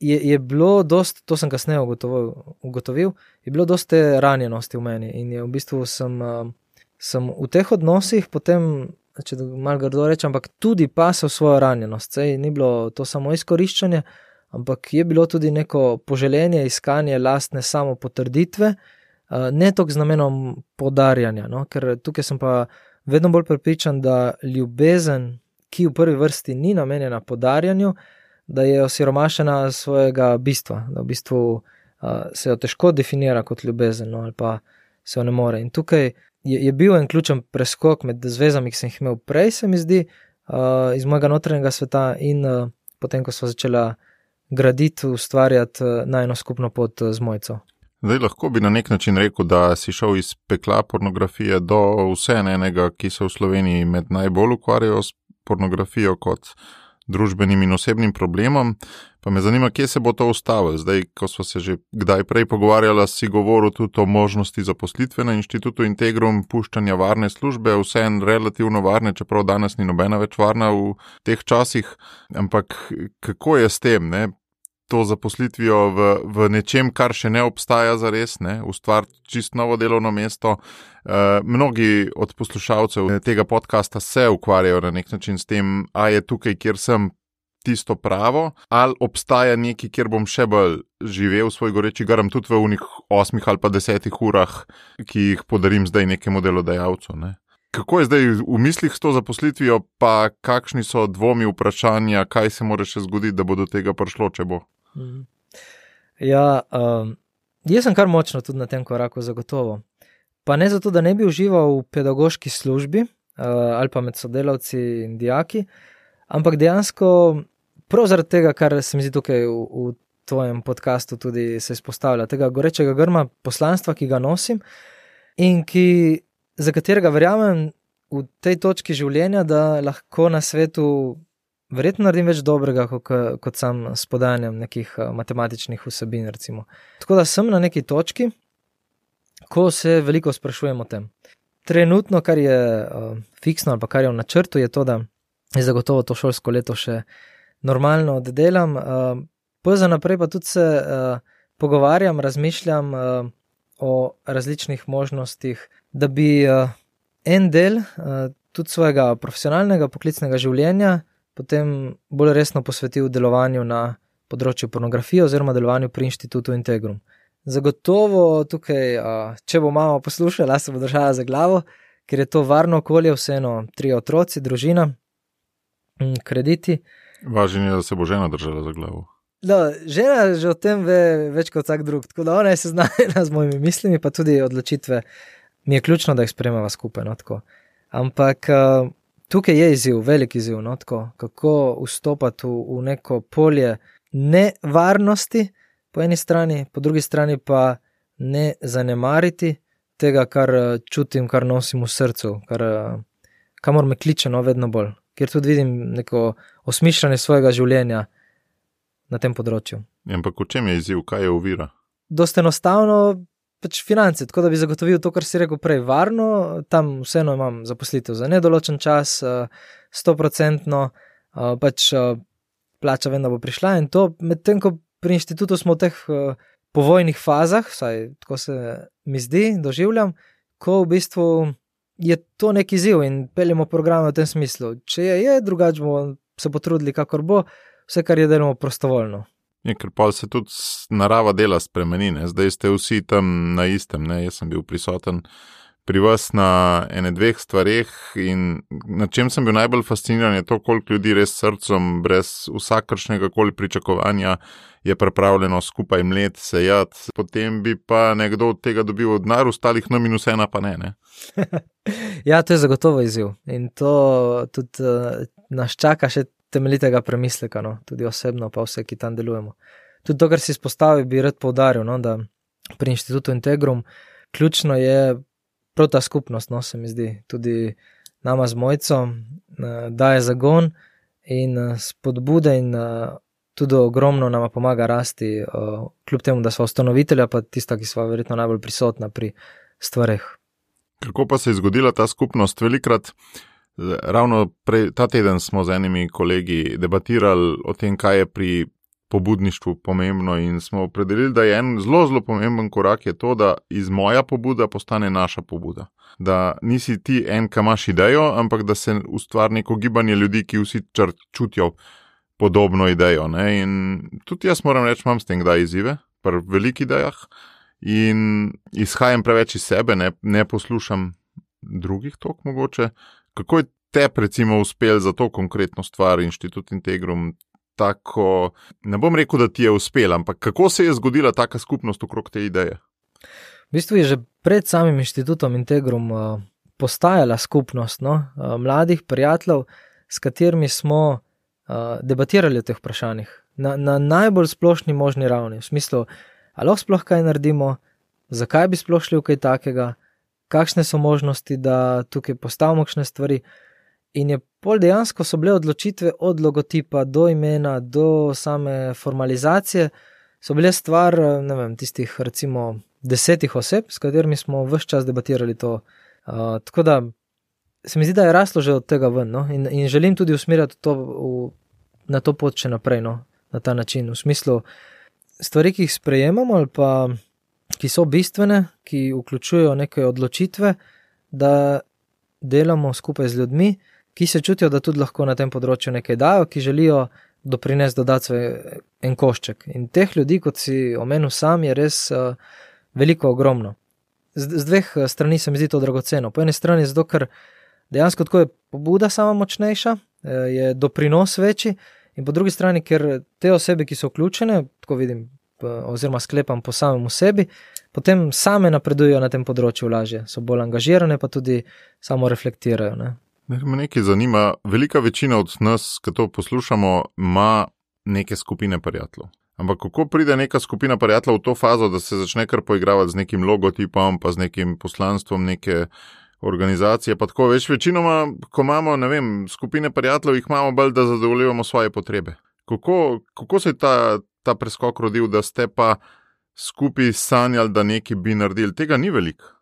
je, je bilo dost, to sem kasneje ugotovil, ugotovil, je bilo dosti ranjenosti v meni in v bistvu sem, uh, sem v teh odnosih potem, če malo grdo rečem, ampak tudi pasel svojo ranjenost. Sej ni bilo to samo izkoriščanje, ampak je bilo tudi neko poželjenje, iskanje lastne samo potrditve, uh, ne toliko z namenom podarjanja, no? ker tukaj sem pa vedno bolj prepričan, da ljubezen, ki v prvi vrsti ni namenjena podarjanju, da je osiromašena svojega bistva, da v bistvu uh, se jo težko definira kot ljubezen no? ali pa se jo ne more. In tukaj je, je bil en ključen preskok med zvezami, ki sem jih imel prej, se mi zdi, uh, iz mojega notranjega sveta in uh, potem, ko smo začela graditi, ustvarjati uh, na eno skupno pot uh, z mojco. Zdaj, lahko bi na nek način rekel, da si šel iz pekla pornografije do vse enega, ki se v Sloveniji med najbolj ukvarjajo s pornografijo kot družbenim in osebnim problemom. Pa me zanima, kje se bo to ustavilo. Zdaj, ko smo se že kdaj prej pogovarjali, si govoril tudi o možnosti zaposlitve na inštitutu Integrum, puščanja varne službe, vse en relativno varne, čeprav danes ni nobena več varna v teh časih. Ampak kako je s tem? Ne? To zaposlitvijo v, v nečem, kar še ne obstaja za res, ustvariti čist novo delovno mesto. Uh, mnogi od poslušalcev tega podcasta se ukvarjajo na nek način s tem, a je tukaj, kjer sem, tisto pravo, ali obstaja nekaj, kjer bom še bolj živel svoj goreči grm, tudi v unih osmih ali pa desetih urah, ki jih podarim zdaj nekemu delodajalcu. Ne? Kako je zdaj v mislih s to zaposlitvijo, pa kakšni so dvomi, vprašanja, kaj se mora še zgoditi, da bo do tega prišlo, če bo? Mhm. Ja, um, jaz sem kar močno tudi na tem koraku, zagotovo. Pa ne zato, da ne bi užival v pedagoški službi uh, ali pa med sodelavci in dijaki, ampak dejansko prav zaradi tega, kar se mi zdi tukaj v, v tvojem podkastu tudi se izpostavlja, tega gorečega grma poslanstva, ki ga nosim in ki, za katerega verjamem v tej točki življenja, da lahko na svetu verjetno naredim več dobrega, kot, kot sam s podajanjem nekih eh, matematičnih vsebin. Recimo. Tako da sem na neki točki, ko se veliko sprašujem o tem. Trenutno, kar je uh, fiksno ali kar je v načrtu, je to, da je zagotovo to šolsko leto še normalno oddelam. Uh, pa za naprej pa tudi se uh, pogovarjam, razmišljam uh, o različnih možnostih, da bi uh, en del uh, tudi svojega profesionalnega, poklicnega življenja potem bolj resno posvetil delovanju na področju pornografije oziroma delovanju pri inštitutu Integrum. Zagotovo tukaj, če bo mama poslušala, se bo držala za glavo, ker je to varno okolje, vseeno tri otroci, družina, krediti. Važno je, da se bo žena držala za glavo. No, žena že o tem ve več kot vsak drug, tako da ona je seznanjena z mojimi mislimi, pa tudi odločitve. Mi je ključno, da jih spremljava skupaj. No, Ampak uh, tukaj je izziv, velik izziv, no, tako, kako vstopiti v, v neko polje nevarnosti, po eni strani, po drugi strani pa ne zanemariti tega, kar uh, čutim, kar nosim v srcu, kar, uh, kamor me kliče, no, vedno bolj kjer tudi vidim neko osmišljanje svojega življenja na tem področju. Ampak v čem je izziv, kaj je uvira? Dost enostavno, pač finance, tako da bi zagotovil to, kar si rekel prej, varno, tam vseeno imam zaposlitev za nedoločen čas, eh, stoprocentno, eh, pač eh, plača vem, da bo prišla in to, medtem ko pri inštitutu smo v teh povojnih fazah, vsaj tako se mi zdi, doživljam, ko v bistvu je to neki ziv in peljemo programe v tem smislu. Če je, je drugače bomo se potrudili, kakor bo, vse kar je delamo prostovoljno. Je, ker pa se tudi narava dela spremeni, ne? zdaj ste vsi tam na istem. Ne? Jaz sem bil prisoten pri vas na ene dveh stvareh in na čem sem bil najbolj fasciniran je to, koliko ljudi res srcem, brez vsakršnega koli pričakovanja, je pripravljeno skupaj mlet, sejati, potem bi pa nekdo od tega dobil denar, ostalih na minus ena pa ne. ne? <laughs> ja, to je zagotovo izziv in to tudi uh, nas čaka še temeljitega premisleka, no? tudi osebno, pa vse, ki tam delujemo. Tudi to, kar si izpostavil, bi rad poudaril, no? da pri inštitutu Integrum ključno je prav ta skupnost, no se mi zdi, tudi nama z mojco, uh, daje zagon in uh, spodbude in uh, tudi ogromno nama pomaga rasti, kljub temu, da smo ustanovitelja, pa tista, ki smo verjetno najbolj prisotna pri stvareh. Kako pa se je zgodila ta skupnost? Velikrat, ravno prej, ta teden smo z enimi kolegi debatirali o tem, kaj je pri pobudništvu pomembno, in smo opredelili, da je en zelo, zelo pomemben korak to, da iz moja pobuda postane naša pobuda. Da nisi ti en, ki imaš idejo, ampak da se ustvari neko gibanje ljudi, ki vsi čutijo podobno idejo. Ne? In tudi jaz moram reči, imam s tem kdaj izzive, pri velikih idejah. in izhajam preveč iz sebe, ne, ne poslušam drugih tok mogoče. Kako je te, recimo, uspel za to konkretno stvar, inštitut Integrum? Tako, ne bom rekel, da ti je uspel, ampak kako se je zgodila taka skupnost okrog te ideje? V bistvu je že pred samim inštitutom Integrum uh, postajala skupnost no? uh, mladih prijateljev, s katerimi smo uh, debatirali o teh vprašanjih na, na najbolj splošni možni ravni. V smislu, ali lahko sploh kaj naredimo, zakaj bi sploh šli v kaj takega, kakšne so možnosti, da tukaj postavimo kakšne stvari. In je pol dejansko so bile odločitve od logotipa do imena, do same formalizacije, so bile stvar vem, tistih, recimo, desetih oseb, s katerimi smo vse čas debatirali to. Uh, tako da se mi zdi, da je raslo že od tega ven no? in, in želim tudi usmerjati to v, na to pot še naprej, no? na ta način, v smislu stvari, ki jih sprejemamo ali pa ki so bistvene, ki vključujejo neke odločitve, da delamo skupaj z ljudmi, ki se čutijo, da tudi lahko na tem področju nekaj dajo, ki želijo doprinesti dodati svoj en košček. In teh ljudi, kot si omenil sam, je res uh, veliko, ogromno. Z, z dveh eh, strani se mi zdi to dragoceno. Po eni strani zato, ker dejansko tako je pobuda sama močnejša, eh, je doprinos večji, in po drugi strani, ker te osebe, ki so vključene, tako vidim, oziroma sklepam po samem sebi, potem same napredujejo na tem področju lažje, so bolj angažirane, pa tudi samo reflektirajo. Ne. Me nekaj zanima. Velika večina od nas, ki to poslušamo, ima neke skupine prijateljev. Ampak kako pride neka skupina prijateljev v to fazo, da se začne kar poigravati z nekim logotipom, pa z nekim poslanstvom neke organizacije? Pa tako več večinoma, ko imamo vem, skupine prijateljev, jih imamo bolj, da zadovoljujemo svoje potrebe. Kako, kako se ta, ta preskok rodil, da ste pa skupaj sanjali, da nekaj bi naredili? Tega ni veliko.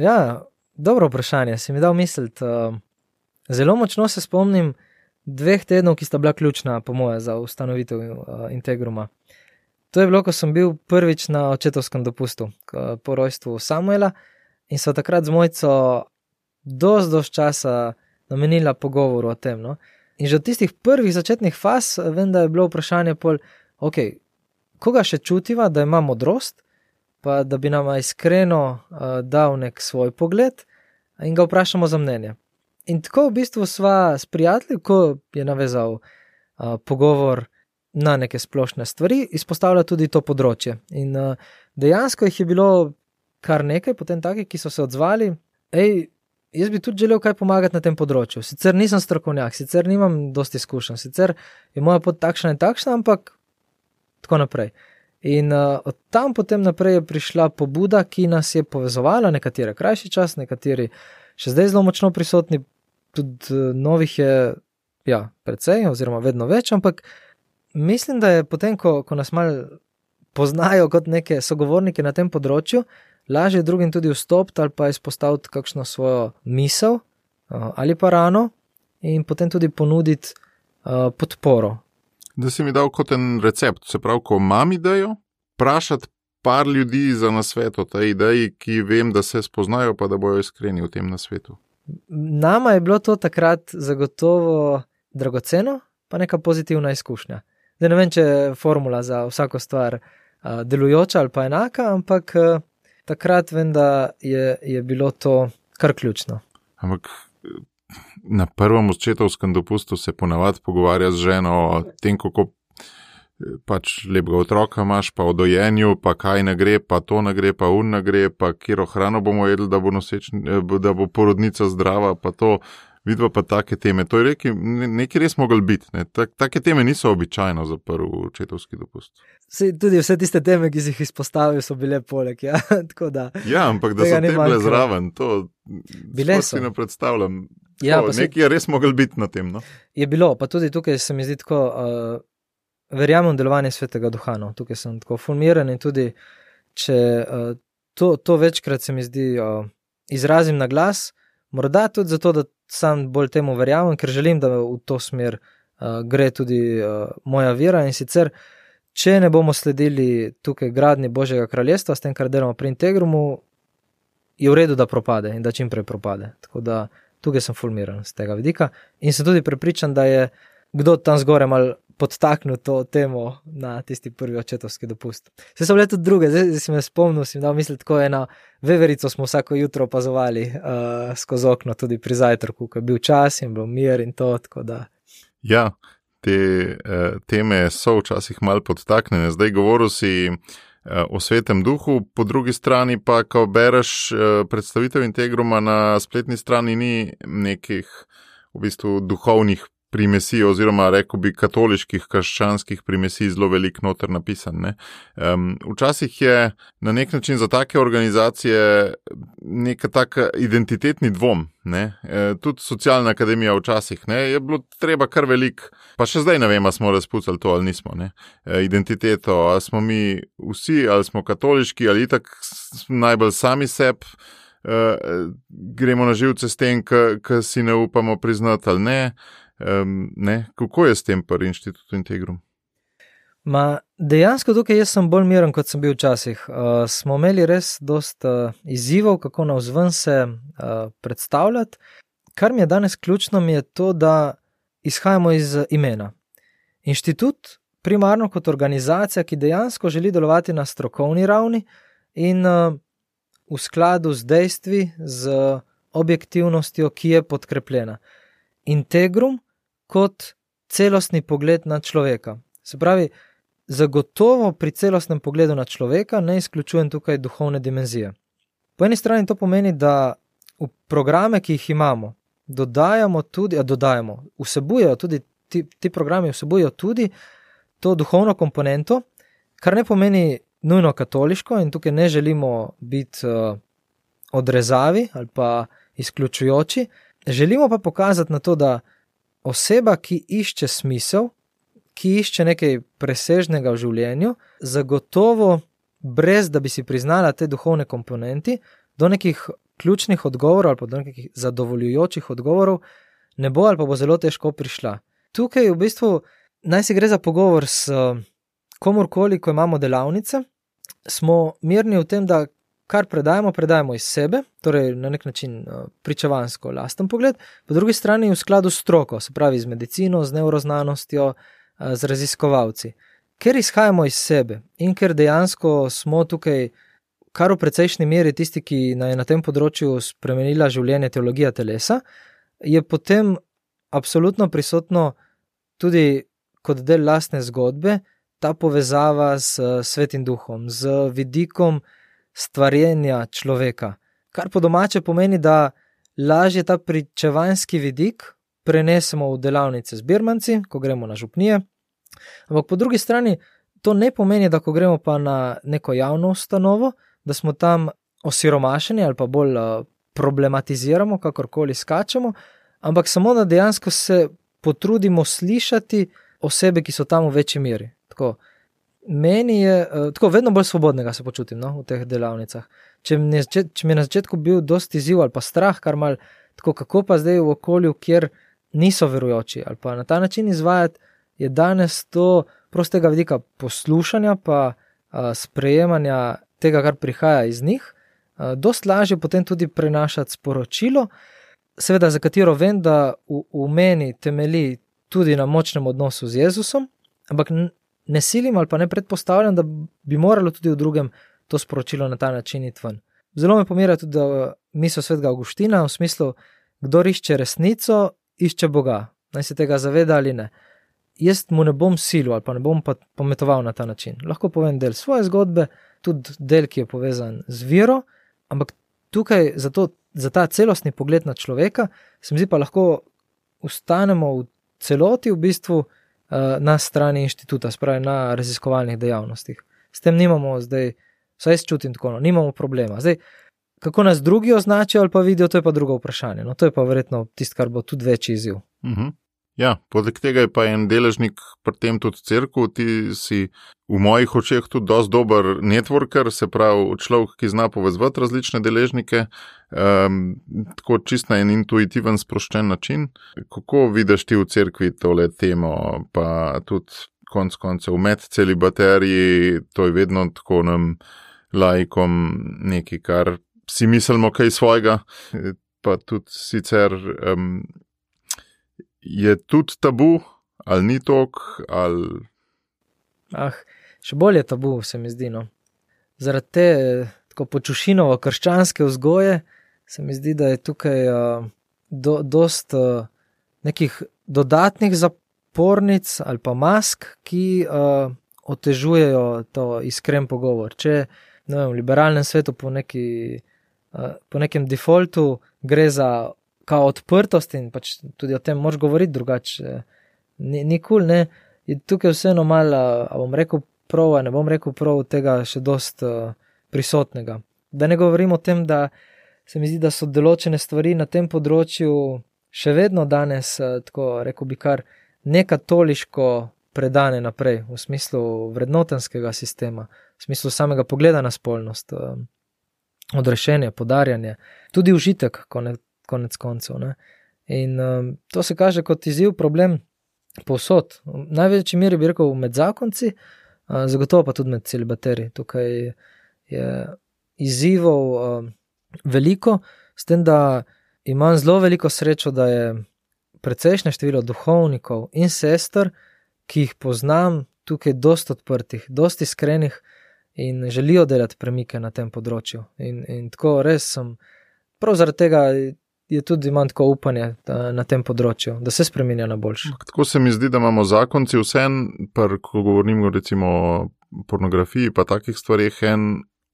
Ja, dobro vprašanje. Si mi dal misliti. Uh, zelo močno se spomnim dveh tednov, ki sta bila ključna, po moje, za ustanovitev uh, Integruma. To je bilo, ko sem bil prvič na očetovskem dopustu, po rojstvu Samuela, in so takrat z mojco dosti do časa namenila pogovoru o tem. No? In že od tistih prvih začetnih faz, vem, da je bilo vprašanje, pol, okay, koga še čutiva, da ima modrost, pa da bi nam iskreno uh, dal nek svoj pogled in ga vprašamo za mnenje. In tako v bistvu sva s prijatelji, ko je navezal uh, pogovor na neke splošne stvari, izpostavlja tudi to področje. In uh, dejansko jih je bilo kar nekaj, potem taki, ki so se odzvali, hej, jaz bi tudi želel kaj pomagati na tem področju. Sicer nisem strokovnjak, sicer nimam dosti izkušenj, sicer je moja pot takšna in takšna, ampak tako naprej. In uh, od tam potem naprej je prišla pobuda, ki nas je povezovala, nekatere krajši čas, nekateri še zdaj zelo močno prisotni, tudi uh, novih je, ja, precej, oziroma vedno več, ampak mislim, da je potem, ko, ko nas malo poznajo kot neke sogovornike na tem področju, lažje drugim tudi vstopiti ali pa izpostaviti kakšno svojo misel uh, ali pa rano in potem tudi ponuditi uh, podporo da si mi dal kot en recept. Se pravi, ko imam idejo, vprašati par ljudi za nasvet o tej ideji, ki vem, da se spoznajo, pa da bojo iskreni v tem nasvetu. Nama je bilo to takrat zagotovo dragoceno, pa neka pozitivna izkušnja. Da ne vem, če je formula za vsako stvar delujoča ali pa enaka, ampak takrat vem, da je, je bilo to kar ključno. Ampak na prvem očetovskem dopustu se ponavadi pogovarja z ženo o tem, kako pač lepega otroka imaš, pa o dojenju, pa kaj ne gre, pa to ne gre, pa un ne gre, pa kjer hrano bomo jedli, da bo, nosečni, da bo porodnica zdrava, pa to. Vidva pa take teme. To je reki, nekaj res mogli biti. Ne. Take teme niso običajno za prvi očetovski dopust. Se, tudi vse tiste teme, ki si jih izpostavil, so bile poleg. Ja, <laughs> da, ja ampak da so bile zraven, to bile si ne predstavljam. Ja, to, nekaj je res mogel biti na tem. No? Je bilo, pa tudi tukaj se mi zdi tako, uh, verjamem v delovanje svetega duha. No? Tukaj sem tako formiran in tudi, če uh, to, to večkrat se mi zdi, uh, izrazim na glas, morda tudi zato, da sam bolj temu verjamem, ker želim, da v to smer uh, gre tudi uh, moja vera in sicer. Če ne bomo sledili tukaj gradni Božjega kraljestva, s tem, kar delamo pri Integrumu, je v redu, da propade in da čim prej propade. Tako da tukaj sem fulmiran z tega vidika in sem tudi prepričan, da je kdo tam zgoraj mal podtaknil to temo na tisti prvi očetovski dopust. Vse so bile tudi druge, zdaj, zdaj si me spomnil, si da mislim, tako ena veverico smo vsako jutro opazovali uh, skozi okno, tudi pri zajtrku, ko je bil čas in bil mir in to. Ja, te uh, teme so včasih mal podtaknjene. Zdaj govoril si o svetem duhu, po drugi strani pa, ko bereš uh, predstavitev Integruma na spletni strani, ni nekih v bistvu duhovnih primesi, oziroma reko bi katoliških, krščanskih primesi zelo velik noter napisan. Um, včasih je na nek način za take organizacije nek tak identitetni dvom. E, tudi socialna akademija včasih ne? je bilo treba kar velik, pa še zdaj ne vem, ali smo razpucali to ali nismo. Ne? E, identiteto, ali smo mi vsi, ali smo katoliški, ali tako najbolj sami sebi. Uh, gremo na živce s tem, ki si ne upamo priznati, ali ne. Um, ne, kako je s tem pri inštitutu Integrum? Ma, dejansko tukaj jaz sem bolj miren, kot sem bil včasih. Uh, smo imeli res dosta uh, izzivov, kako na vzven se uh, predstavljati. Kar mi je danes ključno, je to, da izhajamo iz imena. Inštitut, primarno kot organizacija, ki dejansko želi delovati na strokovni ravni in uh, v skladu z dejstvi, z objektivnostjo, ki je podkrepljena. Integrum, kot celostni pogled na človeka. Se pravi, zagotovo pri celostnem pogledu na človeka ne izključujem tukaj duhovne dimenzije. Po eni strani to pomeni, da v programe, ki jih imamo, dodajamo tudi, a dodajamo, vsebujejo tudi ti, ti programi, vsebujejo tudi to duhovno komponento, kar ne pomeni nujno katoliško in tukaj ne želimo biti uh, odrezavi ali pa izključujoči. Želimo pa pokazati na to, da oseba, ki išče smisel, ki išče nekaj presežnega v življenju, zagotovo, brez da bi si priznala te duhovne komponenti, do nekih ključnih odgovorov ali pa do nekih zadovoljujočih odgovorov, ne bo ali pa bo zelo težko prišla. Tukaj v bistvu naj se gre za pogovor s komorkoli, ko imamo delavnice, smo mirni v tem, da kar predajemo, predajemo iz sebe, torej na nek način eh, pričevansko, lasten pogled, po drugi strani v skladu s stroko, se pravi z medicino, z neuroznanostjo, eh, z raziskovalci. Ker izhajamo iz sebe in ker dejansko smo tukaj, kar v precejšnji meri tisti, ki je na tem področju spremenila življenje teologija telesa, je potem absolutno prisotno tudi kot del lastne zgodbe ta povezava s svetim duhom, z vidikom, stvarjenja človeka. Kar po domače pomeni, da lažje ta pričevanski vidik prenesemo v delavnice z birmanci, ko gremo na župnije. Ampak po drugi strani to ne pomeni, da ko gremo pa na neko javno ustanovo, da smo tam osiromašeni ali pa bolj uh, problematiziramo, kakorkoli skačemo, ampak samo da dejansko se potrudimo slišati osebe, ki so tam v večji meri. Tako, meni je uh, tako, vedno bolj svobodnega se počutim no, v teh delavnicah. Če mi, je, če mi je na začetku bil dosti izziv ali pa strah, kar mal, tako kako pa zdaj v okolju, kjer niso verujoči ali pa na ta način izvajati, je danes to prostega vidika poslušanja, pa uh, sprejemanja tega, kar prihaja iz njih, uh, dosti lažje potem tudi prenašati sporočilo, seveda, za katero vem, da v, v meni temelji tudi na močnem odnosu z Jezusom, ampak ne silim ali pa ne predpostavljam, da bi moralo tudi v drugem to sporočilo na ta način iti ven. Zelo me pomira tudi misel svetega Augustina v smislu, kdo išče resnico, išče Boga. Naj se tega zaveda ali ne. Jaz mu ne bom silil ali pa ne bom pa pometoval na ta način. Lahko povem del svoje zgodbe, tudi del, ki je povezan z vero, ampak tukaj za, to, za ta celostni pogled na človeka, se mi zdi pa lahko ustanemo v celoti v bistvu. Eh, na strani inštituta, spravi na raziskovalnih dejavnostih. S tem nimamo zdaj, vsaj jaz čutim tako, no, nimamo problema. Zdaj, kako nas drugi označijo ali pa vidijo, to je pa drugo vprašanje. No, to je pa verjetno tisto, kar bo tudi večji izziv. Uh mhm. -huh. Ja, poleg tega je pa en deležnik pri tem tudi crkvu. Ti si v mojih očeh tudi dosti dober networker, se pravi človek, ki zna povezati različne deležnike, um, tako čist na en intuitiven, sproščen način. Kako vidiš ti v crkvi tole temo, pa tudi konc koncev med celibateriji, to je vedno tako nam laikom nekaj, kar si mislimo kaj svojega, pa tudi sicer. Um, je tudi tabu ali ni tok, ali. Ah, še bolje tabu, se mi zdi. No. Zaradi te počušinovo krščanske vzgoje se mi zdi, da je tukaj uh, do, dost uh, nekih dodatnih zapornic ali pa mask, ki uh, otežujejo to iskren pogovor. Če vem, v liberalnem svetu po, neki, uh, po nekem defaultu gre za kao odprtost in pač tudi o tem moš govoriti drugače, ni, ni kul, cool, ne. Je tukaj vseeno malo, bom rekel, prav, ne bom rekel prav, tega še dost uh, prisotnega. Da ne govorim o tem, da se mi zdi, da so določene stvari na tem področju še vedno danes, uh, tako rekel bi, kar nekatoliško predane naprej, v smislu vrednotenskega sistema, v smislu samega pogleda na spolnost, uh, odrešenje, podarjanje, tudi užitek, konec, konec koncev. Ne. In um, to se kaže kot izziv, problem povsod. V največji meri bi rekel med zakonci, uh, zagotovo pa tudi med celibateri. Tukaj je izzivov uh, veliko, s tem, da imam zelo veliko srečo, da je precejšnje število duhovnikov in sester, ki jih poznam, tukaj dost odprtih, dost iskrenih in želijo delati premike na tem področju. In, in tako res sem, prav zaradi tega je tudi imam tako upanje da, na tem področju, da se spremenja na boljši. Tako se mi zdi, da imamo zakonci vsem, ko govorimo recimo o pornografiji, pa takih stvarih, en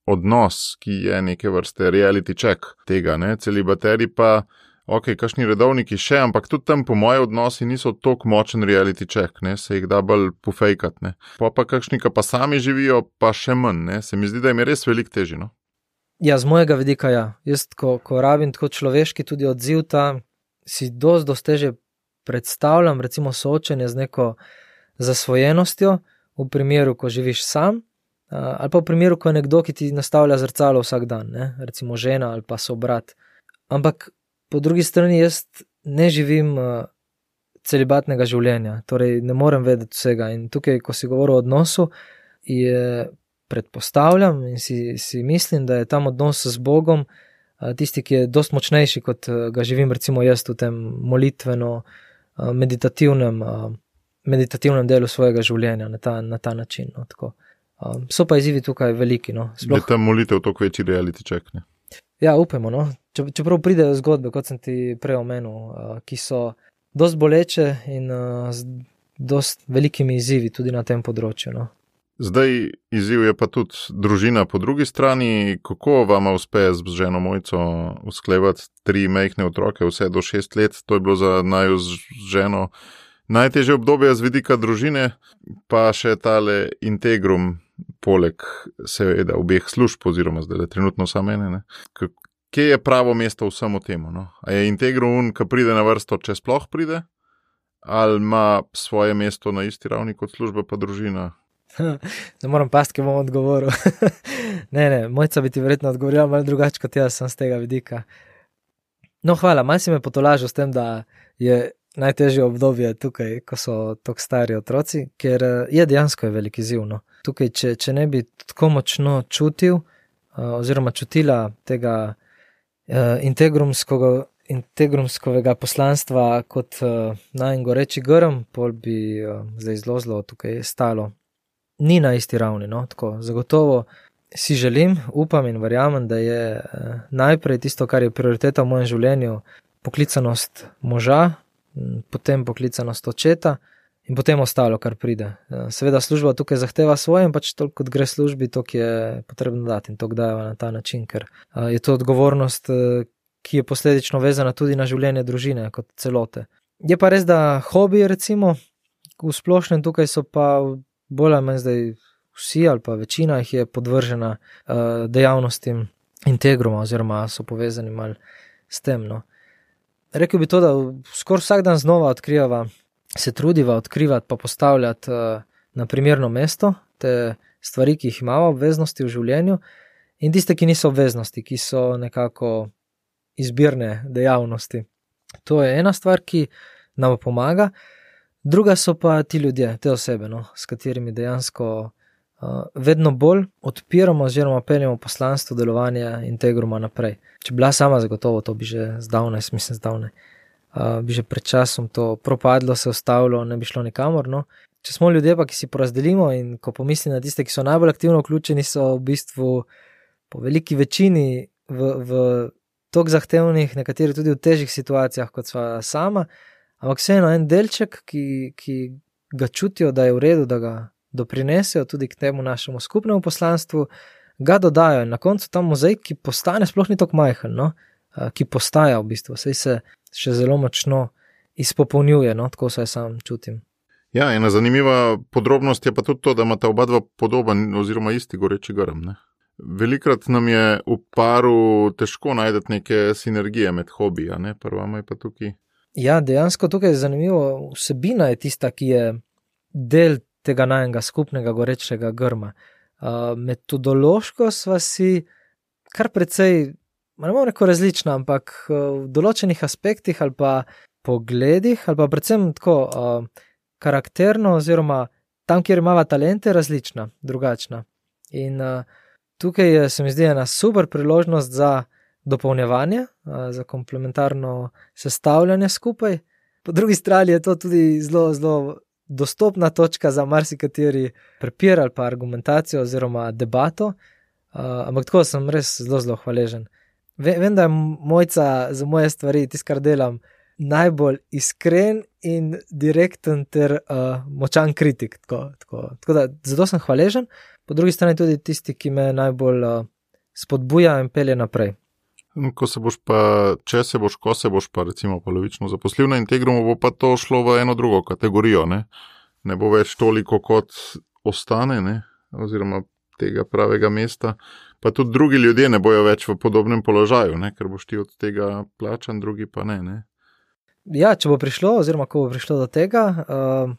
odnos, ki je neke vrste reality check tega, ne? celibateri pa. Ok, kakšni redovniki še, ampak tudi tam, po mojem, odnosi niso tako močen reality check, ne? se jih da bolj pofejkat. Pa pa kakšni, pa sami živijo, pa še manj, ne? se mi zdi, da jim je res veliko težino. Ja, z mojega vidika, ja. Jaz, ko, ko rabim tako človeški tudi odziv, ta si dosti teže predstavljam, recimo, soočenje z neko zasvojenostjo, v primeru, ko živiš sam, ali pa v primeru, ko je nekdo, ki ti nastavlja zrcalo vsak dan, ne? recimo žena ali pa sobrat. Ampak po drugi strani jaz ne živim celibatnega življenja, torej ne morem vedeti vsega. In tukaj, ko si govoril o odnosu, je predpostavljam in si, si mislim, da je tam odnos z Bogom tisti, ki je dosti močnejši, kot ga živim, recimo jaz v tem molitveno, meditativnem, meditativnem delu svojega življenja na ta, na ta način. No, so pa izzivi tukaj veliki. No, Sploh... Je ta molitev toliko večji reality check? Ne? Ja, upamo. No. Čeprav pridejo zgodbe, kot sem ti prej omenil, ki so dosti boleče in z dosti velikimi izzivi tudi na tem področju. No. Zdaj, izziv je pa tudi družina po drugi strani. Kako vam uspe z ženo Mojco usklevati tri mehke otroke, vse do šest let? To je bilo za naju z ženo najtežje obdobje z vidika družine, pa še tale integrum, poleg seveda obeh služb, oziroma zdaj le trenutno samo ene. Kje je pravo mesto vsemu temu? No? A je integrum, ki pride na vrsto, če sploh pride, ali ima svoje mesto na isti ravni kot služba, pa družina? <laughs> ne moram past, ki bom odgovoril. <laughs> ne, ne, mojca bi ti verjetno odgovorila malo drugače kot jaz, sem z tega vidika. No, hvala, malo si me potolažil s tem, da je najtežje obdobje tukaj, ko so tako stari otroci, ker je dejansko je veliki ziv. No. Tukaj, če, če ne bi tako močno čutil, uh, oziroma čutila tega integrumskega. Integrumskega poslanstva kot uh, najgoreči grm, pol bi uh, zdaj zelo, zelo tukaj stalo ni na isti ravni. No? Tako, zagotovo si želim, upam in verjamem, da je eh, najprej tisto, kar je prioriteta v mojem življenju, poklicanost moža, potem poklicanost očeta in potem ostalo, kar pride. Eh, seveda služba tukaj zahteva svoje in pač toliko, kot gre službi, to je potrebno dati in to dajo na ta način, ker eh, je to odgovornost. Ki je posledično vezana tudi na življenje družine kot celote. Je pa res, da hobi, recimo, v splošnem tukaj so pa bolj ali manj zdaj vsi ali pa večina jih je podvržena uh, dejavnostim integruma oziroma so povezani mal s tem. No. Rekel bi to, da skoraj vsak dan znova odkrijava, se trudiva odkrivati pa postavljati uh, na primerno mesto te stvari, ki jih imamo obveznosti v življenju in tiste, ki niso obveznosti, ki so nekako izbirne dejavnosti. To je ena stvar, ki nam pomaga. Druga so pa ti ljudje, te osebe, no, s katerimi dejansko uh, vedno bolj odpiramo, oziroma peljemo poslanstvo delovanja integruma naprej. Če bi bila sama zagotovo, to bi že zdavnaj, mislim, zdavnaj. uh, bi že pred časom to propadlo, se ostavilo, ne bi šlo nikamor. No. Če smo ljudje, pa ki si porazdelimo in ko pomislim na tiste, ki so najbolj aktivno vključeni, so v bistvu po veliki večini v, v tako zahtevnih, nekateri tudi v težjih situacijah kot sva sama, ampak vseeno en delček, ki, ki ga čutijo, da je v redu, da ga doprinesejo tudi k temu našemu skupnemu poslanstvu, ga dodajo in na koncu ta mozaik, ki postane sploh ni tako majhen, no? ki postaja v bistvu, vse se še zelo močno izpopolnjuje, no? tako se sam čutim. Ja, ena zanimiva podrobnost je pa tudi to, da imata oba dva podoben oziroma isti goreči grm. Ne? Velikrat nam je v paru težko najti neke sinergije med hobiji, prva je pa tukaj. Ja, dejansko tukaj je zanimivo. Vsebina je tista, ki je del tega najmenjega skupnega gorečega grma. Uh, metodološko smo si kar precej, ne moremo reči različna, ampak v določenih aspektih ali pa pogledih, ali pa predvsem tako uh, karakterno, oziroma tam, kjer imamo talente, različna, drugačna. In uh, tukaj je, se mi zdi, ena super priložnost za dopolnjevanje, za komplementarno sestavljanje skupaj. Po drugi strani je to tudi zelo, zelo dostopna točka za marsikateri prepir ali pa argumentacijo oziroma debato. Ampak tako sem res zelo, zelo hvaležen. Vem, da je mojca za moje stvari, tisto, kar delam, najbolj iskren in direkten ter uh, močan kritik. Tako, tako, tako da, zato sem hvaležen, po drugi strani tudi tisti, ki me najbolj uh, spodbuja in pelje naprej. Ko se boš pa, če se boš, ko se boš pa recimo polovično zaposlil na Integrumu, bo pa to šlo v eno drugo kategorijo. Ne, ne bo več toliko kot ostane, ne? oziroma tega pravega mesta. Pa tudi drugi ljudje ne bojo več v podobnem položaju, ne? ker boš ti od tega plačan, drugi pa ne. ne? Ja, če bo prišlo, oziroma ko bo prišlo do tega, uh,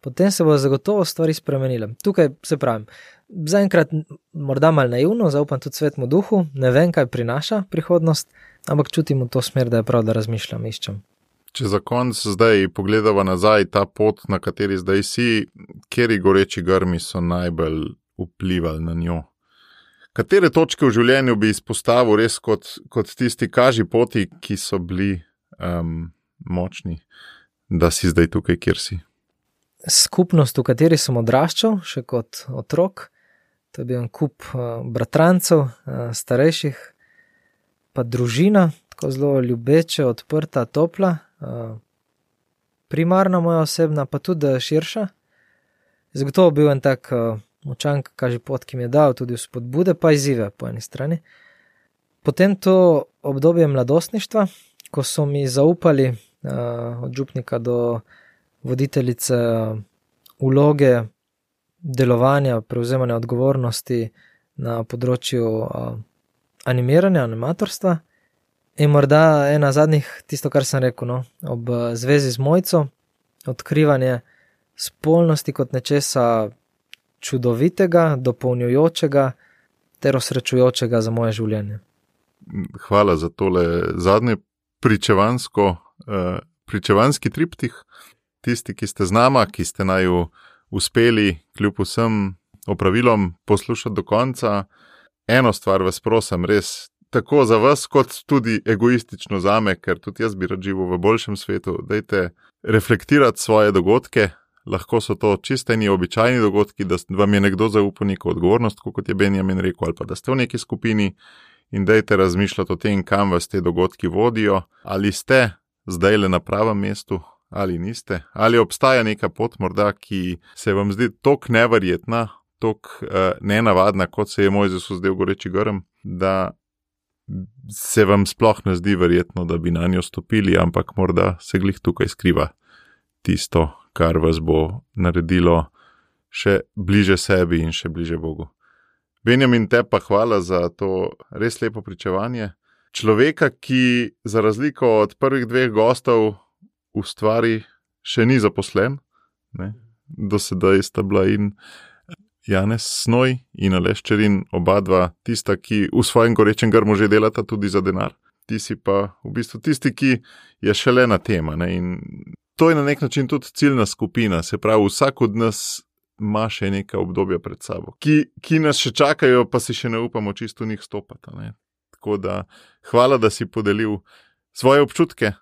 potem se bo zagotovo stvari spremenile. Tukaj se pravim, zaenkrat morda malo naivno, zaupam tudi svetmu duhu, ne vem, kaj prinaša prihodnost, ampak čutim v to smer, da je prav, da razmišljam, iščem. Če za konec zdaj pogledamo nazaj ta pot, na kateri zdaj si, kjeri goreči grmi so najbolj vplivali na njo. Katere točke v življenju bi izpostavil res kot, kot tisti kaži poti, ki so bili um, močni, da si zdaj tukaj, kjer si? Skupnost, v kateri sem odraščal, še kot otrok, To je bil en kup uh, bratrancev, uh, starejših, pa družina, tako zelo ljubeče, odprta, topla, uh, primarna moja osebna, pa tudi širša. Zagotovo bil en tak močan, kaže pot, ki mi je dal tudi spodbude, pa izzive po eni strani. Potem to obdobje mladostništva, ko so mi zaupali od župnika do voditeljice vloge delovanja, prevzemanja odgovornosti na področju animiranja, animatorstva. In morda ena zadnjih, tisto, kar sem rekel, no, ob zvezi z mojco, odkrivanje spolnosti kot nečesa čudovitega, dopolnjujočega ter osrečujočega za moje življenje. Hvala za tole zadnje pričevansko, pričevanski triptih. Tisti, ki ste z nami, ki ste naj v uspeli, kljub vsem opravilom, poslušati do konca. Eno stvar vas prosim, res tako za vas, kot tudi egoistično za me, ker tudi jaz bi rad živel v boljšem svetu. Dajte reflektirati svoje dogodke. Lahko so to čisteni, običajni dogodki, da vam je nekdo zaupal neko odgovornost, kot je Benjamin rekel, ali pa da ste v neki skupini in dajte razmišljati o tem, kam vas te dogodki vodijo, ali ste zdaj le na pravem mestu, ali niste, ali obstaja neka pot, morda, ki se vam zdi tako neverjetna, tako uh, nenavadna, kot se je Mojzes zdaj v goreči grm, da se vam sploh ne zdi verjetno, da bi na njo stopili, ampak morda se glih tukaj skriva tisto, kar vas bo naredilo še bliže sebi in še bliže Bogu. Benjamin, te pa hvala za to res lepo pričevanje. Človeka, ki za razliko od prvih dveh gostov v stvari še ni zaposlen, ne? do sedaj sta bila in Janes Snoj in Aleščerin, oba dva tista, ki v svojem gorečem grmu že delata tudi za denar. Ti si pa v bistvu tisti, ki je šele na tema. Ne? In to je na nek način tudi ciljna skupina, se pravi, vsak od nas ima še nekaj obdobja pred sabo, ki, ki nas še čakajo, pa si še ne upamo čisto njih stopati. Ne? Tako da hvala, da si podelil svoje občutke,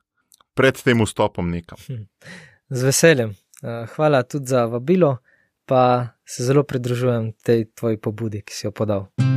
pred tem vstopom nekam. Z veseljem. Uh, hvala tudi za vabilo, pa se zelo pridružujem tej tvoji pobudi, ki si jo podal.